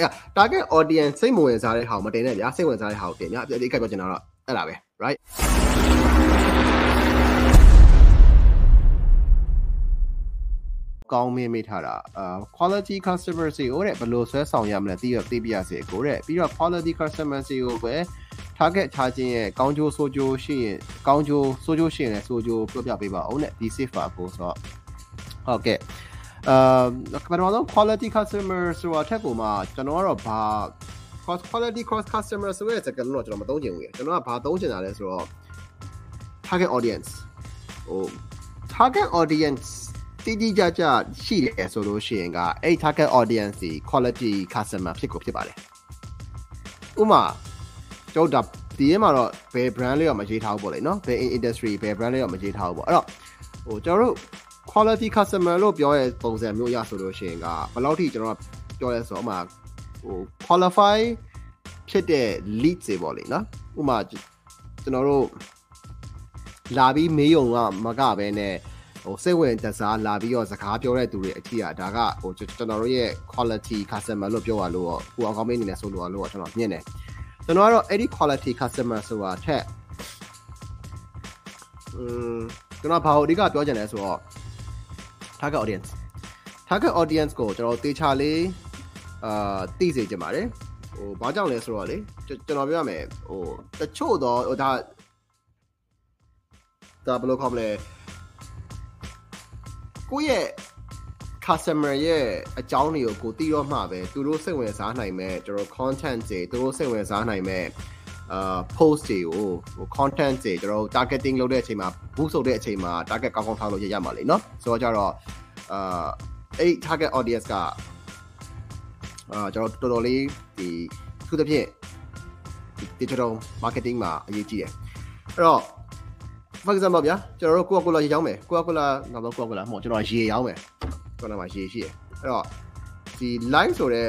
အဲ့ target audience စိတ်မဝင်စားတဲ့ဟာကိုမတင်နဲ့ဗျာစိတ်ဝင်စားတဲ့ဟာကိုတင်ဗျာဒီကိစ္စပြောချင်တာတော့အဲ့ဒါပဲ right ကောင်းမင်းမိထားတာအာ quality customer တွေကိုတဲ့ဘယ်လိုဆွဲဆောင်ရမလဲသိရသိပြရစေကိုတဲ့ပြီးတော့ quality customer တွေကိုပဲ target ထားခြင်းရဲ့ကောင်းကျိုးဆိုးကျိုးရှိရင်ကောင်းကျိုးဆိုးကျိုးရှိရင်လည်းဆိုးကျိုးပြောပြပေးပါအောင်တဲ့ဒီ safe ပါကိုဆိုတော့ဟုတ်ကဲ့ အာပထမဆုံး quality customer ဆိုတာထက်ကိုမှကျွန်တော်ကတော့ဘာ cross quality cross customer ဆိုတဲ့စကားလုံးတော့ကျွန်တော်မသုံးချင်ဘူးရကျွန်တော်ကဘာသုံးချင်တာလဲဆိုတော့ target audience ဟို target audience တိတိကျကျရှိတယ်ဆိုလို့ရှိရင်ကအဲ့ target audience ဒီ quality customer ဖြစ်ကိုဖြစ်ပါတယ်ဥမာကျွန်တော်ဒီထဲမှာတော့ဘယ် brand လေးတော့မရေးထားဘူးပေါ့လေနော်ဘယ် industry ဘယ် brand လေးတော့မရေးထားဘူးပေါ့အဲ့တော့ဟိုကျွန်တော်တို့ quality customer လို့ပြောရဲပုံစံမျိုးရဆိုလို့ရှိရင်ကဘယ်လောက်ထိကျွန်တော်ပြောရဲဆိုတော့ဥမာဟို qualify ဖြစ်တဲ့ lead တွေပေါ့လေနော်ဥမာကျွန်တော်တို့လာပြီးမေးုံကမကပဲနဲ့ဟိုစိတ်ဝင်တစားလာပြီးတော့စကားပြောတဲ့သူတွေအထီးอ่ะဒါကဟိုကျွန်တော်တို့ရဲ့ quality customer လို့ပြောရလို့ဟိုအကောင်းမင်းအနေနဲ့ဆိုလို့လို့ကျွန်တော်မြင်တယ်ကျွန်တော်ကတော့အဲ့ဒီ quality customer ဆိုတာထက်อืมကျွန်တော်ဘာလို့အဓိကပြောချင်လဲဆိုတော့ target audience target audience ကိုကျွန်တော်တေချာလေးအာသိစေချင်ပါတယ်ဟိုဘာကြောင့်လဲဆိုတော့လေကျွန်တော်ပြောရမယ်ဟိုတချို့တော့ဟိုဒါဒါဘယ်လိုခေါ်မလဲကိုယ့်ရဲ့ customer ရဲ့အကြောင်းတွေကိုကိုသိတော့မှပဲသူတို့စိတ်ဝင်စားနိုင်မဲ့ကျွန်တော် content တွေသူတို့စိတ်ဝင်စားနိုင်မဲ့ အာ post တွေကိုဟို content တွေကျွန်တော် targeting လုပ်တဲ့အချိန်မှာ boost လုပ်တဲ့အချိန်မှာ target ကောင်းကောင်းထားလို့ရရမှာလေเนาะဆိုတော့ကြတော့အာအဲ့ target audience ကအာကျွန်တော်တော်တော်လေးဒီသူတစ်ဖြင့် digital marketing မှာအရေးကြီးတယ်အဲ့တော့ for example ဗျာကျွန်တော်တို့ Coca-Cola ရေရောင်းမယ် Coca-Cola နောက်တော့ Coca-Cola မဟုတ်ကျွန်တော်ရေရောင်းမယ်ကျွန်တော်မှာရေရှိတယ်အဲ့တော့ဒီ line ဆိုတဲ့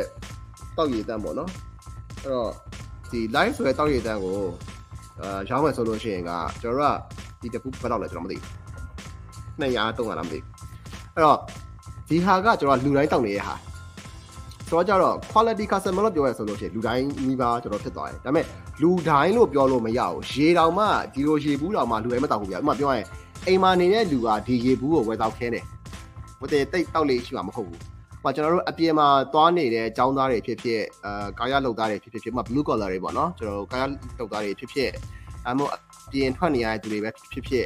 တောက်ရည်တန်းပေါ့နော်အဲ့တော့ ဒီ line ဆိုတဲ့တောက်ရည်တန်းကိုအာရောင်းမယ်ဆိုလို့ရှိရင်ကကျွန်တော်တို့ကဒီတပူဘယ်တော့လဲကျွန်တော်မသိဘူး200 300လားမသိဘူးအဲ့တော့ဒီဟာကကျွန်တော်လူတိုင်းတောက်နေတဲ့ဟာဆိုတော့ကြတော့ quality customer လို့ပြောရဆိုလို့ရှိရင်လူတိုင်းမိပါကျွန်တော်ဖြစ်သွားတယ်ဒါပေမဲ့လူတိုင်းလို့ပြောလို့မရဘူးရေတောင်မှဒီလိုရေဘူးတောင်မှလူတိုင်းမတောက်ဘူးဗျာဥပမာပြောရရင်အိမ်မှာနေတဲ့လူကဒီရေဘူးကိုဝယ်တောက်ခဲတယ်ဝတ်တဲ့တိတ်တောက်လေးရှိမှာမဟုတ်ဘူး ဟိုကျွန်တော်တို့အပြင်မှာသွားနေတဲ့ចောင်းသားတွေဖြစ်ဖြစ်အာကာယလုပ်သားတွေဖြစ်ဖြစ်ဖြစ်ဥပမာ blue collar တွေပေါ့နော်ကျွန်တော်တို့ကာယလုပ်သားတွေဖြစ်ဖြစ်အမို့အပြင်ထွက်နေရတဲ့သူတွေပဲဖြစ်ဖြစ်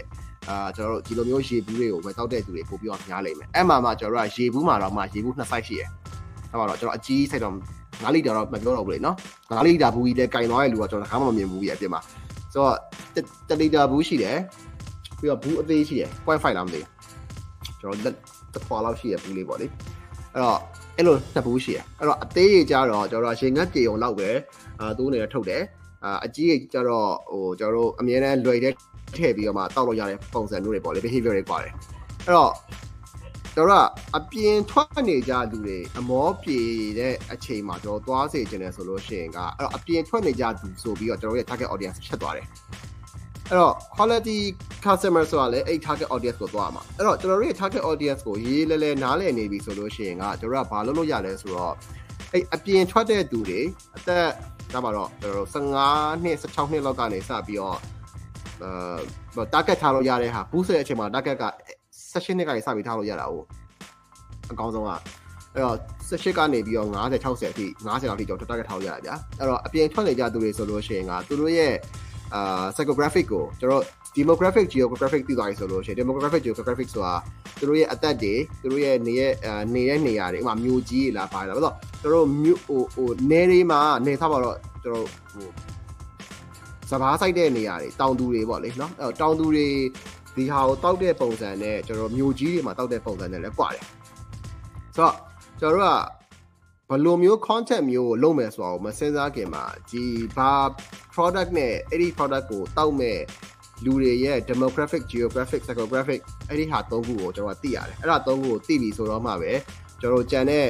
အာကျွန်တော်တို့ဒီလိုမျိုးရေဘူးတွေကိုဝယ်တောက်တဲ့သူတွေပို့ပြီးတော့များလိမ့်မယ်အဲ့မှာမှကျွန်တော်တို့ကရေဘူးမှာတော့မှရေဘူးနှစ် size ရှိတယ်အဲ့မှာတော့ကျွန်တော်အကြီးစိတ်တော့9လီတာတော့မပြောတော့ဘူးလေနော်9လီတာဘူးကြီးလဲကင်သွားတဲ့လူကကျွန်တော်တခါမှမမြင်ဘူးကြီးအပြင်မှာဆိုတော့1လီတာဘူးရှိတယ်ပြီးတော့ဘူးအသေးရှိတယ်0.5လားမသိဘူးကျွန်တော်လက်တစ်ခွာလောက်ရှိရဘူးလေးပေါ့လေ အဲ့တော့အဲ့လိုနှစ်ဘူးရှိရအဲ့တော့အသေးကြီးကြတော့ကျွန်တော်ရေငတ်ကြေုံလောက်ပဲအာသူ့အနေနဲ့ထုတ်တယ်အာအကြီးကြီးကြတော့ဟိုကျွန်တော်တို့အမြဲတမ်းလွယ်တဲ့ထည့်ပြီးတော့မှတောက်လို့ရတဲ့ပုံစံမျိုးတွေပေါ့လေ behavior တွေပါတယ်အဲ့တော့ကျွန်တော်ကအပြင်ထွက်နေကြလူတွေအမောပြေတဲ့အချိန်မှာကျွန်တော်သွားစေချင်တယ်ဆိုလို့ရှိရင်ကအဲ့တော့အပြင်ထွက်နေကြသူဆိုပြီးတော့ကျွန်တော်ရဲ့ target audience ဖြစ်သွားတယ် အဲ့တော့ quality customer ဆိုတာလည်းအဲ့ target audience ကိုသွားမှာအဲ့တော့ကျွန်တော်တို့ရဲ့ target audience ကိုရေးလဲလဲနားလည်နေပြီဆိုလို့ရှိရင်ကကျွန်တော်ကဘာလုပ်လို့ရလဲဆိုတော့အဲ့အပြင်ထွက်တဲ့သူတွေအသက်ဒါမှတော့ကျွန်တော်တို့15နှစ်16နှစ်လောက်ကနေစပြီးတော့အဲ target ထားလို့ရတဲ့ဟာ boost ရဲ့အချိန်မှာ target က16နှစ်ကနေစပြီးထားလို့ရတာ哦အကောင်းဆုံးကအဲ့တော့18ကနေပြီးတော့50 60အထိ50လောက်ထိကျွန်တော် target ထားလို့ရတာဗျာအဲ့တော့အပြင်ထွက်နေကြသူတွေဆိုလို့ရှိရင်ကသူတို့ရဲ့ အာ psychographic ကိုကျွန်တော် demographic geographic သိသွားပြီဆိုလို့ရှိရင် demographic geographic ဆိုတာသူတို့ရဲ့အသက်တွေသူတို့ရဲ့နေရဲ့နေတဲ့နေရာတွေဥပမာမြို့ကြီးလာပါလားဘာလို့ကျွန်တော်မြို့ဟိုဟိုနေတွေမှာနေသားပါတော့ကျွန်တော်ဟိုစဘာဆိုင်တဲ့နေရာတွေတောင်သူတွေပေါ့လေနော်အဲ့တော့တောင်သူတွေဒီဟာကိုတောက်တဲ့ပုံစံနဲ့ကျွန်တော်မြို့ကြီးတွေမှာတောက်တဲ့ပုံစံနဲ့လည်းကွာတယ်ဆိုတော့ကျွန်တော်တို့က ဘယ်လိုမျိုး content မျိုးကိုလုပ်မယ်ဆိုတော့မစဉ်းစားခင်မှာဒီဘာ product နဲ့အဲ့ဒီ product ကိုတောက်မဲ့လူတွေရဲ့ demographic geographic psychographic အဲ့ဒီဟာသုံးခုကိုကျွန်တော်သိရတယ်အဲ့ဒါသုံးခုကိုသိပြီဆိုတော့မှပဲကျွန်တော်ကြံတဲ့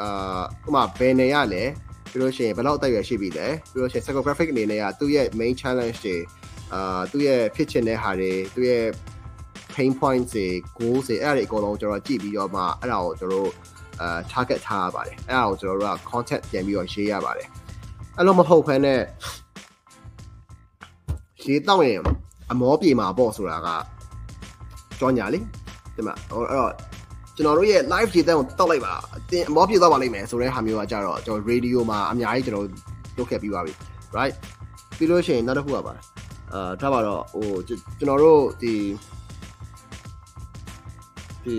အာဥပမာဘယ်နေရလဲပြီးလို့ရှိရင်ဘယ်လောက်အသက်အရွယ်ရှိပြီလဲပြီးလို့ရှိရင် psychographic အနေနဲ့ကသူ့ရဲ့ main challenge တွေအာသူ့ရဲ့ဖြစ်ချင်တဲ့ဟာတွေသူ့ရဲ့ pain points တွေ goals တွေအဲ့ဒါတွေအကုန်လုံးကျွန်တော်ကြည့်ပြီးတော့မှအဲ့ဒါကိုကျွန်တော်တို့ အာ target ထားရပါတယ်အဲ့ဒါကိုကျွန်တော်တို့က content ပြန်ပြီးတော့ရေးရပါတယ်အဲ့လိုမဟုတ်ဘဲနဲ့ရေးတော့ရင်အမောပြေမှာပေါ့ဆိုတာကကြောညာလေဒီမှာအဲ့တော့ကျွန်တော်တို့ရဲ့ live ရေးတဲ့ကိုတောက်လိုက်ပါတင်အမောပြေတော့ပါလိမ့်မယ်ဆိုတဲ့ဟာမျိုးကကြတော့ကျွန်တော် radio မှာအများကြီးကျွန်တော်လုပ်ခဲ့ပြီးပါပြီ right ပြီးလို့ရှိရင်နောက်တစ်ခုကပါအာထားပါတော့ဟိုကျွန်တော်တို့ဒီဒီ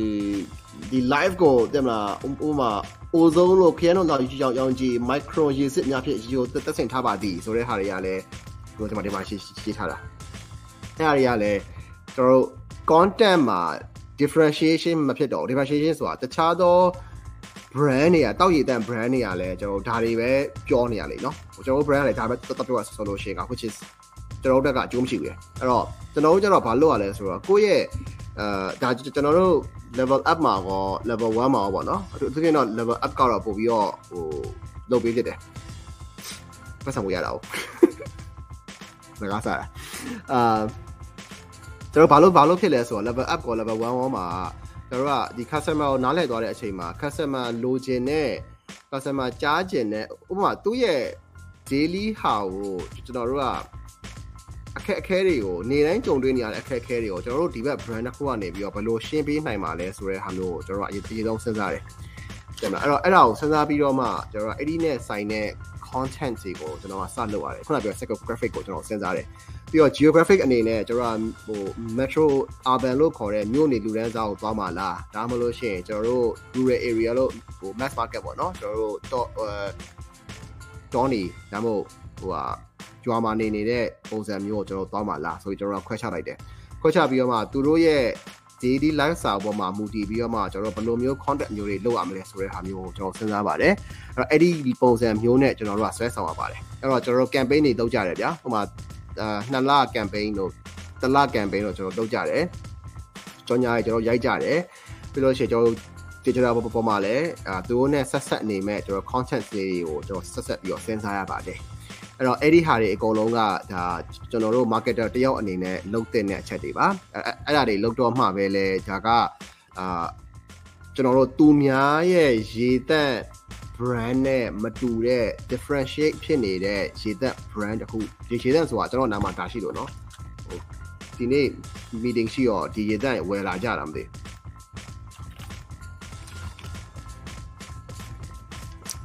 ဒီ live ကိုတက်မလားဥပမာအိုဆုံးလို့ခရမ်းတော့ရောင်ရောင်ကြီး micro ရေစစ်များဖြင့်ရေကိုတက်ဆင်ထားပါသည်ဆိုတဲ့ဟာတွေကလည်းဒီလိုဒီမှာဒီမှာရှင်းရှင်းထားတာအဲ့ဟာတွေကလည်းကျွန်တော်တို့ content မှာ differentiation မဖြစ်တော့ differentiation ဆိုတာတခြားသော brand တွေကတောက်ရည်တန် brand တွေကလည်းကျွန်တော်ဒါတွေပဲပြောနေရလေနော်ကျွန်တော် brand ကလည်းဒါပဲတော်တော်ပြောရဆိုလို့ရှိရင်က which is ကျွန်တော်တို့ကအကျိုးမရှိဘူးလေအဲ့တော့ကျွန်တော်တို့ကျတော့ဘာလုပ်ရလဲဆိုတော့ကိုယ့်ရဲ့အဲဒါကျွန်တော်တို့ level up မှာကော level 1မှာကောပေါ့နော်အထူးသဖြင့်တော့ level up ကတော့ပို့ပြီးတော့ဟိုလုပ်ပေးဖြစ်တယ်ပတ်စံကိုရတာဟုတ်ငါကစားအာကျွန်တော်ဘာလို့ဘာလို့ဖြစ်လဲဆိုတော့ level up ကော level 1ရောမှာကျွန်တော်တို့ကဒီ customer ကိုနားလည်သွားတဲ့အချိန်မှာ customer လိုချင်တဲ့ customer ကြားချင်တဲ့ဥပမာသူ့ရဲ့ daily ဟာကိုကျွန်တော်တို့က အခက်အခဲတွေကိုနေတိုင်းကြုံတွေ့နေရတဲ့အခက်အခဲတွေကိုကျွန်တော်တို့ဒီဘက် brand တစ်ခုကနေပြီးတော့ဘယ်လိုရှင်းပေးနိုင်မှာလဲဆိုတဲ့ဟာမျိုးကိုကျွန်တော်တို့အရေးကြီးဆုံးစဉ်းစားတယ်။တယ်မလားအဲ့တော့အဲ့ဒါကိုစဉ်းစားပြီးတော့မှကျွန်တော်တို့အဲ့ဒီနဲ့ဆိုင်တဲ့ content တွေကိုကျွန်တော်ကစလုပ်ရတယ်ခုနပြော psychographic ကိုကျွန်တော်စဉ်းစားတယ်ပြီးတော့ geographic အနေနဲ့ကျွန်တော်ကဟို metro urban လို့ခေါ်တဲ့မြို့နေလူတန်းစားကိုသွားမှာလားဒါမှမဟုတ်ရှင်ကျွန်တော်တို့ rural area လို့ဟို mass market ပေါ့နော်ကျွန်တော်တို့တော့တောနေဒါမှမဟုတ်ဟိုဟာ ကြွားမှာနေနေတဲ့ပုံစံမျိုးကိုကျွန်တော်သွားမှာလားဆိုပြီးကျွန်တော်ခွဲချလိုက်တယ်ခွဲချပြီးတော့မှသူတို့ရဲ့ daily lifestyle ပေါ်မှာမူတည်ပြီးတော့မှကျွန်တော်ဘယ်လိုမျိုး content မျိုးတွေလုပ်ရမလဲဆိုတဲ့ဟာမျိုးကိုကျွန်တော်စဉ်းစားပါတယ်အဲ့တော့အဲ့ဒီပုံစံမျိုးနဲ့ကျွန်တော်တို့ကဆွဲဆောင်ရပါတယ်အဲ့တော့ကျွန်တော်တို့ campaign တွေလုပ်ကြတယ်ဗျာဟိုမှာအာနှစ်လ campaign တို့တစ်လ campaign တို့ကျွန်တော်လုပ်ကြတယ်ကြောညာရေကျွန်တော်ရိုက်ကြတယ်ပြီးလို့ရှိရင်ကျွန်တော် digital ပေါ်ပေါ်မှာလည်းအာသူတို့နဲ့ဆက်ဆက်နေမဲ့ကျွန်တော် content တွေကိုကျွန်တော်ဆက်ဆက်ပြီးတော့စဉ်းစားရပါတယ် အဲ့တော့အဲ့ဒီဟာတွေအကုန်လုံးကဒါကျွန်တော်တို့ marketer တယောက်အနေနဲ့လုပ်တဲ့အချက်တွေပါအဲ့အဲ့ဒါတွေလုပ်တော့မှပဲလေဒါကအာကျွန်တော်တို့သူများရဲ့ရေသက် brand နဲ့မတူတဲ့ differentiate ဖြစ်နေတဲ့ရေသက် brand တခုဒီရေသက်ဆိုတာကျွန်တော်နာမတာရှိလို့เนาะဟိုဒီနေ့ meeting ရှိတော့ဒီရေသက်ဝယ်လာကြတာမသိ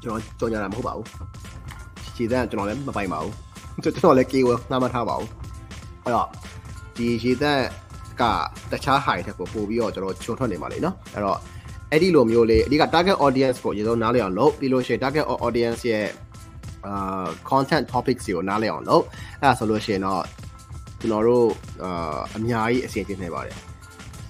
ကျွန်တော်ကြော်ညာတာမဟုတ်ပါဘူး ခြေတန်းကျွန်တော်လည်းမပိုင်ပါဘူးကျွန်တော်လည်း KO နှာမထားပါဘူးအဲ့တော့ဒီခြေတန်းကတခြားဟာတွေထက်ကိုပိုပြီးတော့ကျွန်တော်ချုံထွက်နေပါလေနော်အဲ့တော့အဲ့ဒီလိုမျိုးလေးအဓိက target audience ကိုအရင်ဆုံးနားလည်အောင်လုပ်ပြီးလို့ရှိရင် target audience ရဲ့အာ content topics တွေကိုနားလည်အောင်လုပ်အဲ့ဒါဆိုလို့ရှိရင်တော့ကျွန်တော်တို့အာအများကြီးအစီအစဉ်နေပါတယ်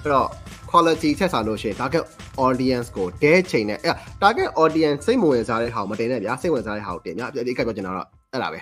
အဲ့တော့ quality ထက်စားလို့ရှိရင် target audience ကိုတဲချိန်နဲ့အဲ့ target audience စိတ်မဝင်စားတဲ့ဟာကိုမတင်နဲ့ဗျာစိတ်ဝင်စားတဲ့ဟာကိုတင်ညဒီကပြောချင်တာတော့အဲ့ဒါပဲ